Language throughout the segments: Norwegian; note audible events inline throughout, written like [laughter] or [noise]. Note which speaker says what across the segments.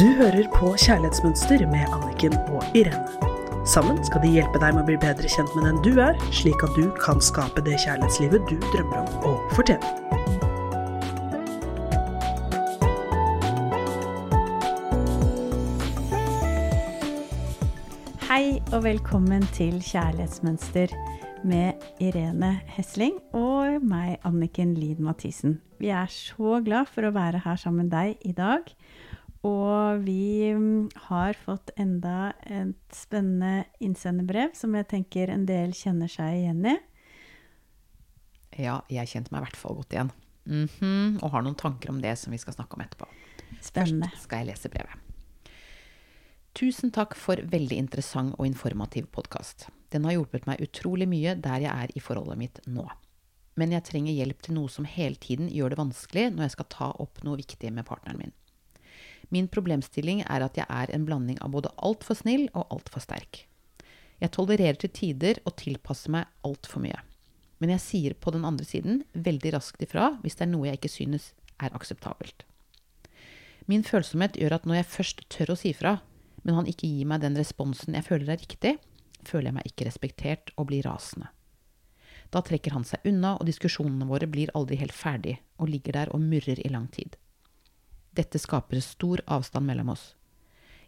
Speaker 1: Du hører på Kjærlighetsmønster med Anniken og Irene. Sammen skal de hjelpe deg med å bli bedre kjent med den du er, slik at du kan skape det kjærlighetslivet du drømmer om å fortjene.
Speaker 2: Hei og velkommen til Kjærlighetsmønster med Irene Hesling og meg, Anniken Lid Mathisen. Vi er så glad for å være her sammen med deg i dag. Og vi mm, har fått enda et spennende innsenderbrev som jeg tenker en del kjenner seg igjen i.
Speaker 3: Ja, jeg kjente meg i hvert fall godt igjen. Mhm, og har noen tanker om det som vi skal snakke om etterpå.
Speaker 2: Spennende.
Speaker 3: Først skal jeg lese brevet. Tusen takk for veldig interessant og informativ podkast. Den har hjulpet meg utrolig mye der jeg er i forholdet mitt nå. Men jeg trenger hjelp til noe som hele tiden gjør det vanskelig når jeg skal ta opp noe viktig med partneren min. Min problemstilling er at jeg er en blanding av både altfor snill og altfor sterk. Jeg tolererer til tider og tilpasser meg altfor mye. Men jeg sier på den andre siden veldig raskt ifra hvis det er noe jeg ikke synes er akseptabelt. Min følsomhet gjør at når jeg først tør å si fra, men han ikke gir meg den responsen jeg føler er riktig, føler jeg meg ikke respektert og blir rasende. Da trekker han seg unna, og diskusjonene våre blir aldri helt ferdig og ligger der og murrer i lang tid. Dette skaper stor avstand mellom oss.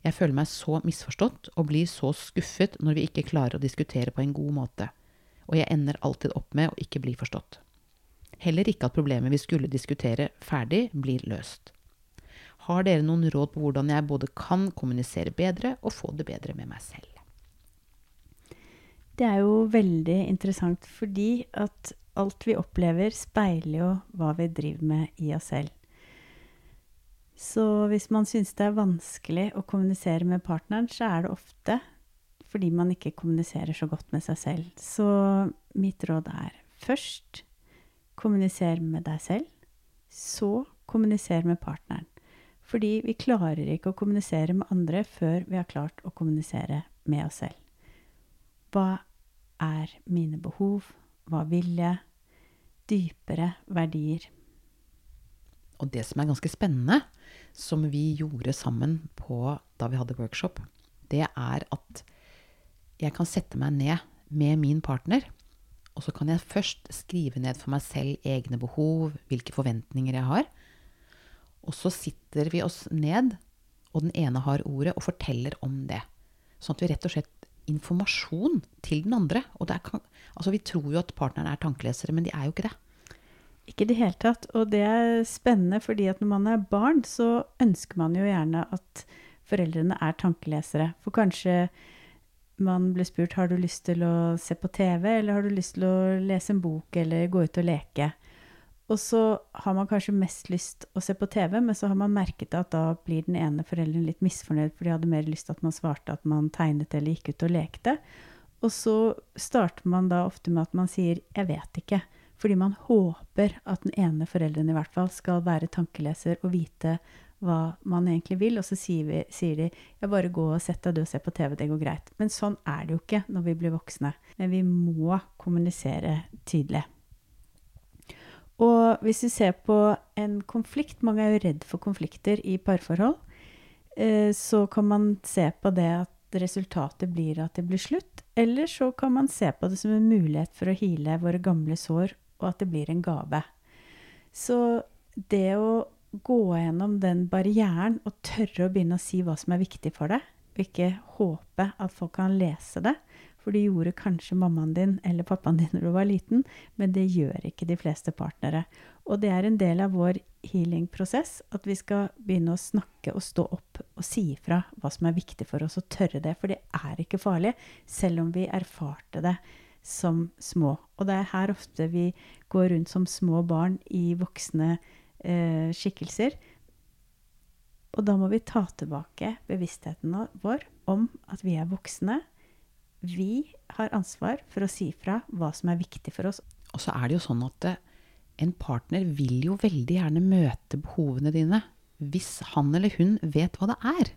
Speaker 3: Jeg føler meg så misforstått og blir så skuffet når vi ikke klarer å diskutere på en god måte, og jeg ender alltid opp med å ikke bli forstått. Heller ikke at problemet vi skulle diskutere ferdig, blir løst. Har dere noen råd på hvordan jeg både kan kommunisere bedre og få det bedre med meg selv?
Speaker 2: Det er jo veldig interessant fordi at alt vi opplever, speiler jo hva vi driver med i oss selv. Så hvis man syns det er vanskelig å kommunisere med partneren, så er det ofte fordi man ikke kommuniserer så godt med seg selv. Så mitt råd er først kommuniser med deg selv, så kommuniser med partneren. Fordi vi klarer ikke å kommunisere med andre før vi har klart å kommunisere med oss selv. Hva er mine behov? Hva vil jeg? Dypere verdier.
Speaker 3: Og det som er ganske spennende, som vi gjorde sammen på, da vi hadde workshop, det er at jeg kan sette meg ned med min partner, og så kan jeg først skrive ned for meg selv egne behov, hvilke forventninger jeg har. Og så sitter vi oss ned, og den ene har ordet, og forteller om det. Sånn at vi rett og slett informasjon til den andre. Og kan, altså vi tror jo at partneren er tankelesere, men de er jo ikke det.
Speaker 2: Ikke i det hele tatt. Og det er spennende, fordi at når man er barn, så ønsker man jo gjerne at foreldrene er tankelesere. For kanskje man blir spurt har du lyst til å se på TV, eller har du lyst til å lese en bok eller gå ut og leke. Og så har man kanskje mest lyst å se på TV, men så har man merket at da blir den ene forelderen litt misfornøyd, for de hadde mer lyst til at man svarte at man tegnet eller gikk ut og lekte. Og så starter man da ofte med at man sier 'jeg vet ikke', fordi man håper at den ene forelderen i hvert fall skal være tankeleser og vite hva man egentlig vil, og så sier, vi, sier de ja, bare gå og sett deg, du og se på TV, det går greit. Men sånn er det jo ikke når vi blir voksne. Men vi må kommunisere tydelig. Og hvis vi ser på en konflikt Mange er jo redd for konflikter i parforhold. Eh, så kan man se på det at resultatet blir at det blir slutt. Eller så kan man se på det som en mulighet for å hile våre gamle sår, og at det blir en gave. Så det å gå gjennom den barrieren og tørre å begynne å si hva som er viktig for deg, og ikke håpe at folk kan lese det. For det gjorde kanskje mammaen din eller pappaen din når du var liten, men det gjør ikke de fleste partnere. Og det er en del av vår healing-prosess at vi skal begynne å snakke og stå opp og si ifra hva som er viktig for oss, og tørre det. For det er ikke farlig, selv om vi erfarte det som små. Og det er her ofte vi går rundt som små barn i voksne eh, skikkelser. Og da må vi ta tilbake bevisstheten vår om at vi er voksne. Vi har ansvar for å si fra hva som er viktig for oss.
Speaker 3: Og så er det jo sånn at en partner vil jo veldig gjerne møte behovene dine hvis han eller hun vet hva det er.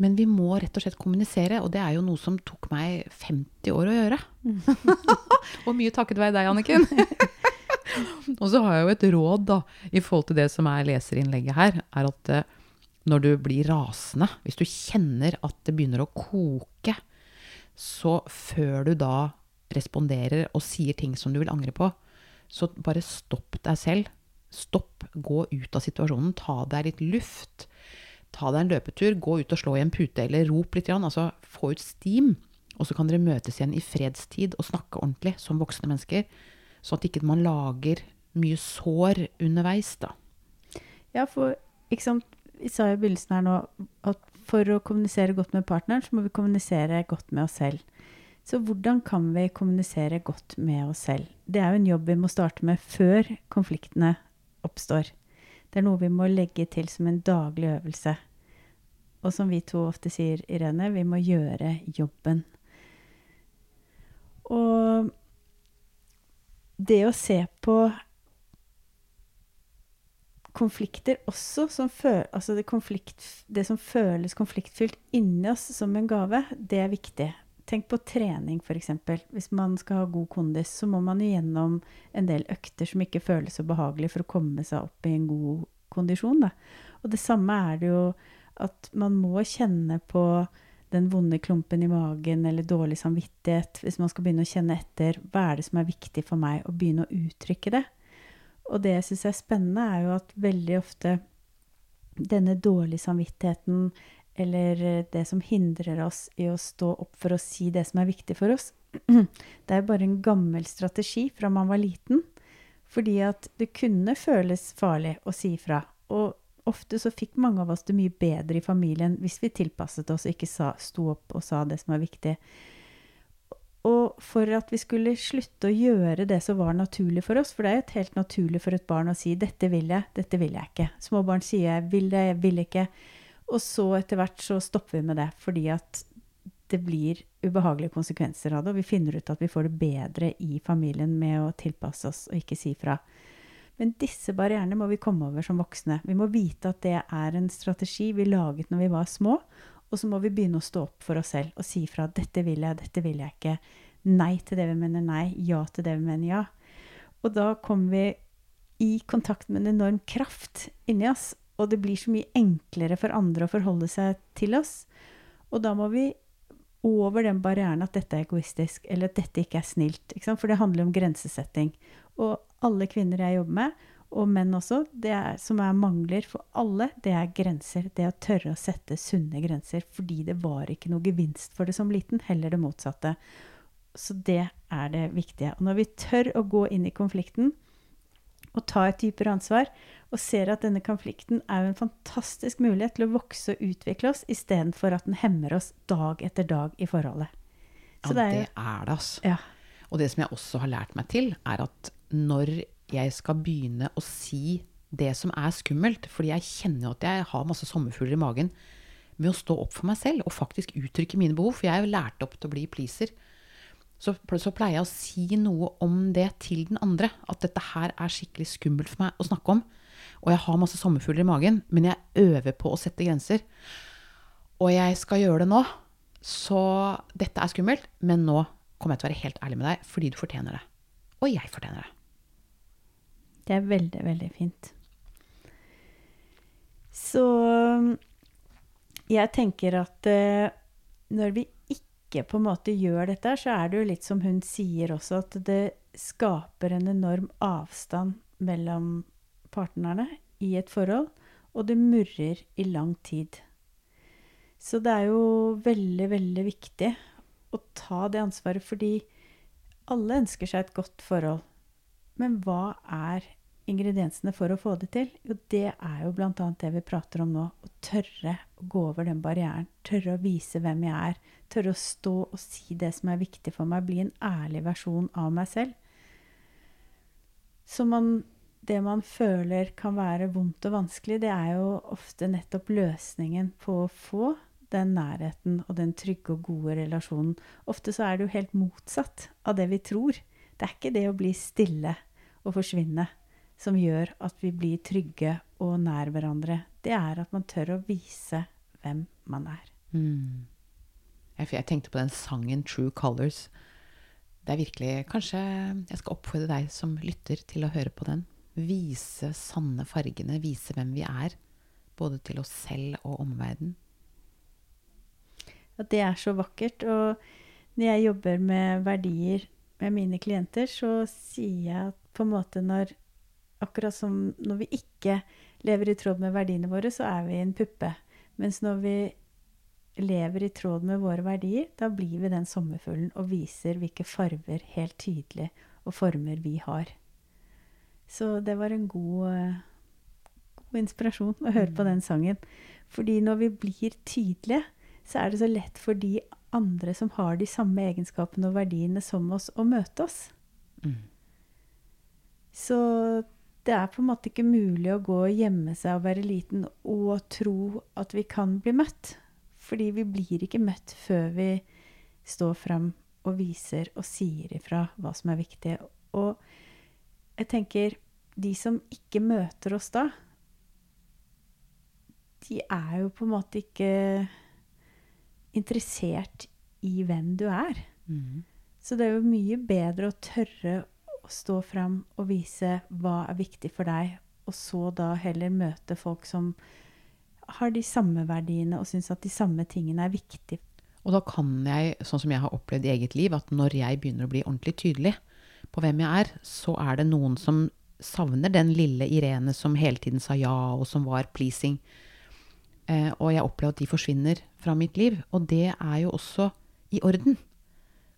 Speaker 3: Men vi må rett og slett kommunisere, og det er jo noe som tok meg 50 år å gjøre. [laughs] og mye takket være deg, Anniken. [laughs] og så har jeg jo et råd da, i forhold til det som er leserinnlegget her, er at uh, når du blir rasende, hvis du kjenner at det begynner å koke, så før du da responderer og sier ting som du vil angre på, så bare stopp deg selv. Stopp, gå ut av situasjonen, ta deg litt luft. Ta deg en løpetur, gå ut og slå i en pute, eller rop litt, altså få ut steam. Og så kan dere møtes igjen i fredstid og snakke ordentlig som voksne mennesker, sånn at ikke man lager mye sår underveis, da.
Speaker 2: Ja, for ikke sant, vi sa i begynnelsen her nå at for å kommunisere godt med partneren, så må vi kommunisere godt med oss selv. Så hvordan kan vi kommunisere godt med oss selv? Det er jo en jobb vi må starte med før konfliktene oppstår. Det er noe vi må legge til som en daglig øvelse. Og som vi to ofte sier, Irene, vi må gjøre jobben. Og det å se på konflikter også som føl, altså det, konflikt, det som føles konfliktfylt inni oss som en gave, det er viktig. Tenk på trening, f.eks. Hvis man skal ha god kondis, så må man igjennom en del økter som ikke føles så behagelig for å komme seg opp i en god kondisjon. Da. Og det samme er det jo at man må kjenne på den vonde klumpen i magen eller dårlig samvittighet hvis man skal begynne å kjenne etter hva er det som er viktig for meg, og begynne å uttrykke det. Og det jeg syns er spennende, er jo at veldig ofte denne dårlige samvittigheten eller det som hindrer oss i å stå opp for å si det som er viktig for oss, [clears throat] det er bare en gammel strategi fra man var liten. Fordi at det kunne føles farlig å si fra. Og ofte så fikk mange av oss det mye bedre i familien hvis vi tilpasset oss og ikke sa, sto opp og sa det som var viktig. Og for at vi skulle slutte å gjøre det som var naturlig for oss, for det er jo helt naturlig for et barn å si 'dette vil jeg, dette vil jeg ikke'. Små barn sier 'jeg vil det, jeg vil ikke'. Og så etter hvert så stopper vi med det, fordi at det blir ubehagelige konsekvenser av det, og vi finner ut at vi får det bedre i familien med å tilpasse oss og ikke si fra. Men disse barrierene må vi komme over som voksne. Vi må vite at det er en strategi vi laget når vi var små, og så må vi begynne å stå opp for oss selv og si fra 'dette vil jeg, dette vil jeg ikke'. Nei til det vi mener nei, ja til det vi mener ja. Og da kommer vi i kontakt med en enorm kraft inni oss, og det blir så mye enklere for andre å forholde seg til oss. Og da må vi over den barrieren at dette er egoistisk, eller at dette ikke er snilt. Ikke For det handler om grensesetting. Og alle kvinner jeg jobber med, og menn også, det er, som er mangler for alle, det er grenser. Det å tørre å sette sunne grenser. Fordi det var ikke noe gevinst for det som liten, heller det motsatte. Så det er det viktige. Og når vi tør å gå inn i konflikten og ta et dypere ansvar, og ser at denne konflikten er en fantastisk mulighet til å vokse og utvikle oss, istedenfor at den hemmer oss dag etter dag i forholdet.
Speaker 3: Så ja, det er, det er det, altså. Ja. Og det som jeg også har lært meg til, er at når jeg skal begynne å si det som er skummelt, fordi jeg kjenner jo at jeg har masse sommerfugler i magen, med å stå opp for meg selv og faktisk uttrykke mine behov, for jeg er jo lært opp til å bli pleaser, så, så, pleier jeg å si noe om det til den andre. At dette her er skikkelig skummelt for meg å snakke om. Og jeg har masse sommerfugler i magen, men jeg øver på å sette grenser. Og jeg skal gjøre det nå. Så dette er skummelt, men nå kommer jeg til å være helt ærlig med deg fordi du fortjener det. Og jeg fortjener det.
Speaker 2: Det er veldig, veldig fint. Så jeg tenker at uh, når vi ikke på en måte gjør dette, så er det jo litt som hun sier også, at det skaper en enorm avstand mellom partnerne i et forhold, og det murrer i lang tid. Så det er jo veldig, veldig viktig å ta det ansvaret, fordi alle ønsker seg et godt forhold. Men hva er ingrediensene for å få det til? Jo, det er jo bl.a. det vi prater om nå. Å tørre å gå over den barrieren. Tørre å vise hvem jeg er. Tørre å stå og si det som er viktig for meg. Bli en ærlig versjon av meg selv. Så man, det man føler kan være vondt og vanskelig, det er jo ofte nettopp løsningen på å få den nærheten og den trygge og gode relasjonen. Ofte så er det jo helt motsatt av det vi tror. Det er ikke det å bli stille og forsvinne som gjør at vi blir trygge og nær hverandre, det er at man tør å vise hvem man er.
Speaker 3: Mm. Jeg, jeg, tenkte på den sangen 'True Colors'. Det er virkelig Kanskje jeg skal oppfordre deg som lytter, til å høre på den. Vise sanne fargene, vise hvem vi er både til oss selv og omverdenen.
Speaker 2: At det er så vakkert. Og når jeg jobber med verdier med mine klienter, så sier jeg at på en måte når Akkurat som når vi ikke lever i tråd med verdiene våre, så er vi en puppe. Mens når vi lever i tråd med våre verdier, da blir vi den sommerfuglen og viser hvilke farver helt tydelig og former vi har. Så det var en god, eh, god inspirasjon å høre på den sangen. Fordi når vi blir tydelige, så er det så lett for de andre som har de samme egenskapene og verdiene som oss, å møte oss.
Speaker 3: Mm.
Speaker 2: Så det er på en måte ikke mulig å gå og gjemme seg og være liten og tro at vi kan bli møtt. Fordi vi blir ikke møtt før vi står fram og viser og sier ifra hva som er viktig. Og jeg tenker de som ikke møter oss da, de er jo på en måte ikke interessert i hvem du er.
Speaker 3: Mm.
Speaker 2: Så det er jo mye bedre å tørre stå fram og vise hva er viktig for deg, og så da heller møte folk som har de samme verdiene og syns at de samme tingene er viktige.
Speaker 3: Og da kan jeg, sånn som jeg har opplevd i eget liv, at når jeg begynner å bli ordentlig tydelig på hvem jeg er, så er det noen som savner den lille Irene som hele tiden sa ja, og som var pleasing. Eh, og jeg opplever at de forsvinner fra mitt liv. Og det er jo også i orden.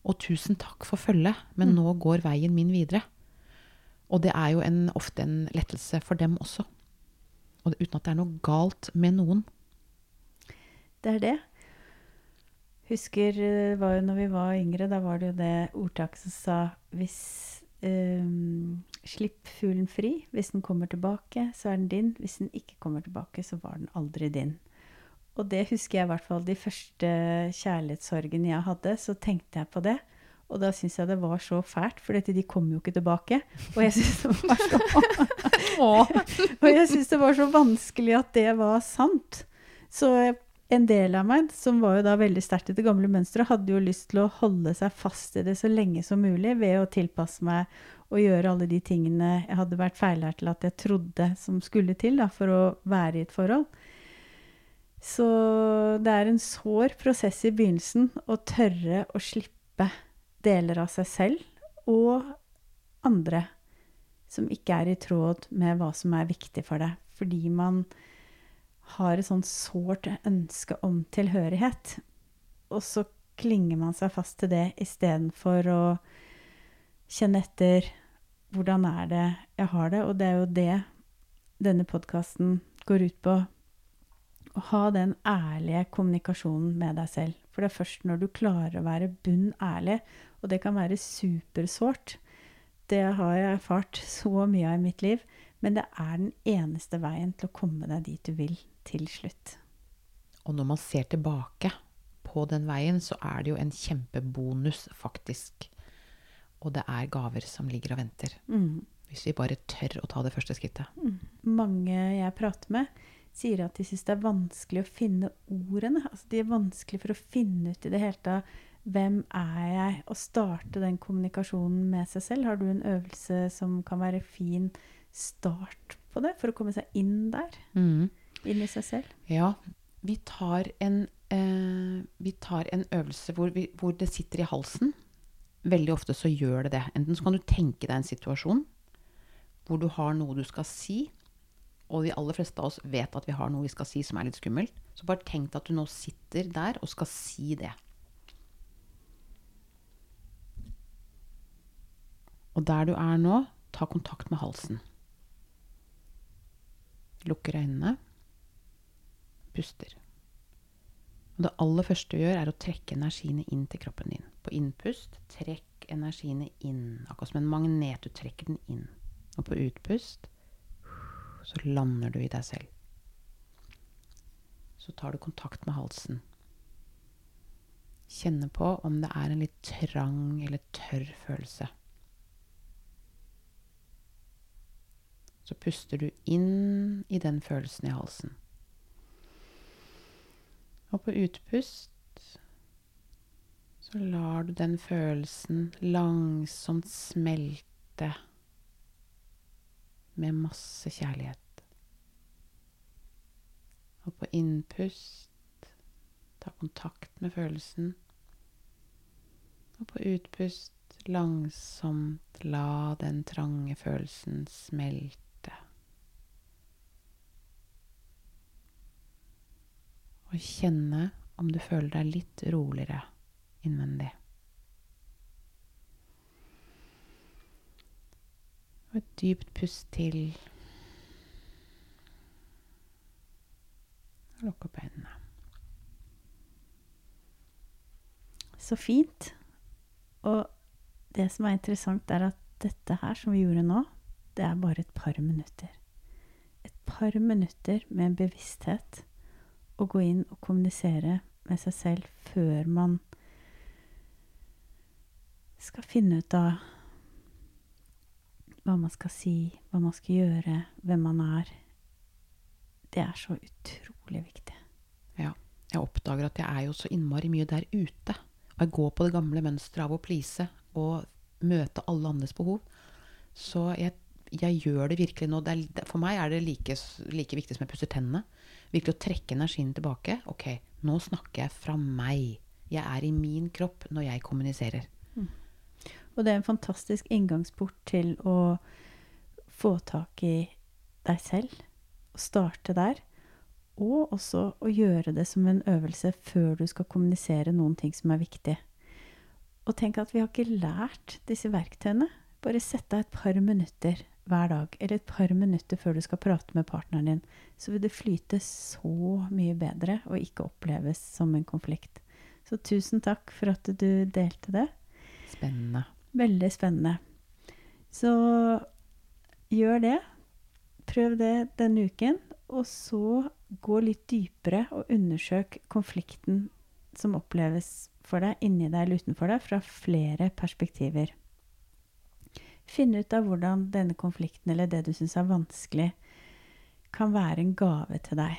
Speaker 3: Og tusen takk for følget, men
Speaker 2: Mm.
Speaker 3: nå går veien min videre. Og det er jo en, ofte en lettelse for dem også. Og uten at det er noe galt med noen.
Speaker 2: Det er det. Husker det var jo når vi var yngre, da var det jo det ordtaket som sa hvis um, Slipp fuglen fri. Hvis den kommer tilbake, så er den din. Hvis den ikke kommer tilbake, så var den aldri din. Og det husker jeg i hvert fall de første kjærlighetssorgene jeg hadde, så tenkte jeg på det. Og da syntes jeg det var så fælt, for dette, de kom jo ikke tilbake. Og jeg syntes det var så [laughs] og jeg syntes det var så vanskelig at det var sant. Så en del av meg, som var jo da veldig sterkt i det gamle mønsteret, hadde jo lyst til å holde seg fast i det så lenge som mulig ved å tilpasse meg og gjøre alle de tingene jeg hadde vært feillært til at jeg trodde som skulle til da, for å være i et forhold. Så det er en sår prosess i begynnelsen å tørre å slippe deler av seg selv og andre som ikke er i tråd med hva som er viktig for deg. Fordi man har et sånt sårt ønske om tilhørighet. Og så klinger man seg fast til det istedenfor å kjenne etter hvordan er det jeg har det. Og det er jo det denne podkasten går ut på. Å ha den ærlige kommunikasjonen med deg selv. For det er først når du klarer å være bunn ærlig, og det kan være supersårt. Det har jeg erfart så mye av i mitt liv. Men det er den eneste veien til å komme deg dit du vil til slutt.
Speaker 3: Og når man ser tilbake på den veien, så er det jo en kjempebonus, faktisk. Og det er gaver som ligger og venter.
Speaker 2: Mm.
Speaker 3: Hvis vi bare tør å ta det første skrittet.
Speaker 2: Mange jeg prater med, sier at de syns det er vanskelig å finne ordene. Altså, de er vanskelig for å finne ut i det hele tatt hvem er jeg, og starte den kommunikasjonen med seg selv. Har du en øvelse som kan være fin start på det, for å komme seg inn der?
Speaker 3: Mm.
Speaker 2: Inn i seg selv?
Speaker 3: Ja, vi tar en, eh, vi tar en øvelse hvor, vi, hvor det sitter i halsen. Veldig ofte så gjør det det. Enten så kan du tenke deg en situasjon hvor du har noe du skal si, og de aller fleste av oss vet at vi har noe vi skal si som er litt skummelt. Så bare tenk deg at du nå sitter der og skal si det. Og der du er nå, ta kontakt med halsen. Lukker øynene. Puster. Og det aller første du gjør, er å trekke energiene inn til kroppen din. På innpust, trekk energiene inn. Akkurat som en magnet. Du trekker den inn. Og på utpust så lander du i deg selv. Så tar du kontakt med halsen. Kjenne på om det er en litt trang eller tørr følelse. Så puster du inn i den følelsen i halsen. Og på utpust så lar du den følelsen langsomt smelte med masse kjærlighet. Og på innpust ta kontakt med følelsen. Og på utpust langsomt la den trange følelsen smelte. Og kjenne om du føler deg litt roligere innvendig. Og et dypt pust til. Og lukk opp øynene.
Speaker 2: Så fint. Og det som er interessant, er at dette her som vi gjorde nå, det er bare et par minutter. Et par minutter med en bevissthet. Å gå inn og kommunisere med seg selv før man skal finne ut av hva man skal si, hva man skal gjøre, hvem man er. Det er så utrolig viktig.
Speaker 3: Ja. Jeg oppdager at jeg er jo så innmari mye der ute. Og jeg går på det gamle mønsteret av å please og møte alle andres behov. Så jeg, jeg gjør det virkelig nå. Det er, for meg er det like, like viktig som jeg pusser tennene. Virkelig å trekke energien tilbake. Ok, nå snakker jeg fra meg. Jeg er i min kropp når jeg kommuniserer.
Speaker 2: Og det er en fantastisk inngangsport til å få tak i deg selv. Og starte der. Og også å gjøre det som en øvelse før du skal kommunisere noen ting som er viktig. Og tenk at vi har ikke lært disse verktøyene. Bare sett deg et par minutter hver dag, eller et par minutter før du skal prate med partneren din. Så vil det flyte så mye bedre og ikke oppleves som en konflikt. Så tusen takk for at du delte det.
Speaker 3: Spennende.
Speaker 2: Veldig spennende. Så gjør det. Prøv det denne uken. Og så gå litt dypere og undersøk konflikten som oppleves for deg, inni deg eller utenfor deg, fra flere perspektiver. Finn ut av hvordan denne konflikten, eller det du syns er vanskelig, kan være en gave til deg.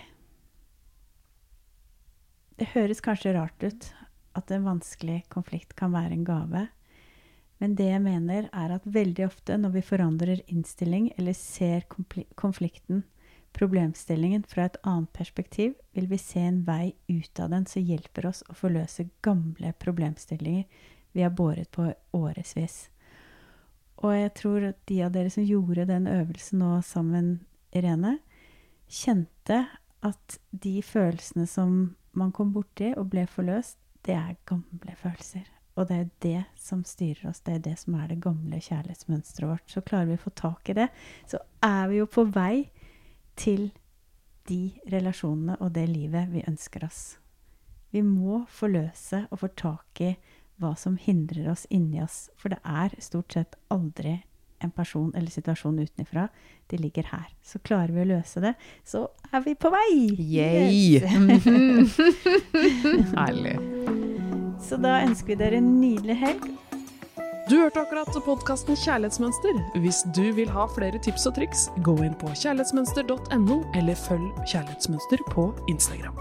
Speaker 2: Det høres kanskje rart ut at en vanskelig konflikt kan være en gave. Men det jeg mener, er at veldig ofte når vi forandrer innstilling eller ser konflikten, problemstillingen, fra et annet perspektiv, vil vi se en vei ut av den som hjelper oss å forløse gamle problemstillinger vi har båret på årevis. Og jeg tror at de av dere som gjorde den øvelsen nå sammen, Irene, kjente at de følelsene som man kom borti og ble forløst, det er gamle følelser. Og det er det som styrer oss. Det er det som er det gamle kjærlighetsmønsteret vårt. Så klarer vi å få tak i det, så er vi jo på vei til de relasjonene og det livet vi ønsker oss. Vi må forløse og få tak i hva som hindrer oss inni oss. For det er stort sett aldri en person eller situasjon utenfra. De ligger her. Så klarer vi å løse det, så er vi på vei!
Speaker 3: Yay!
Speaker 2: Yes. [laughs] [laughs]
Speaker 3: Herlig.
Speaker 2: Så da ønsker vi dere en nydelig helg.
Speaker 1: Du hørte akkurat podkasten Kjærlighetsmønster. Hvis du vil ha flere tips og triks, gå inn på kjærlighetsmønster.no, eller følg Kjærlighetsmønster på Instagram.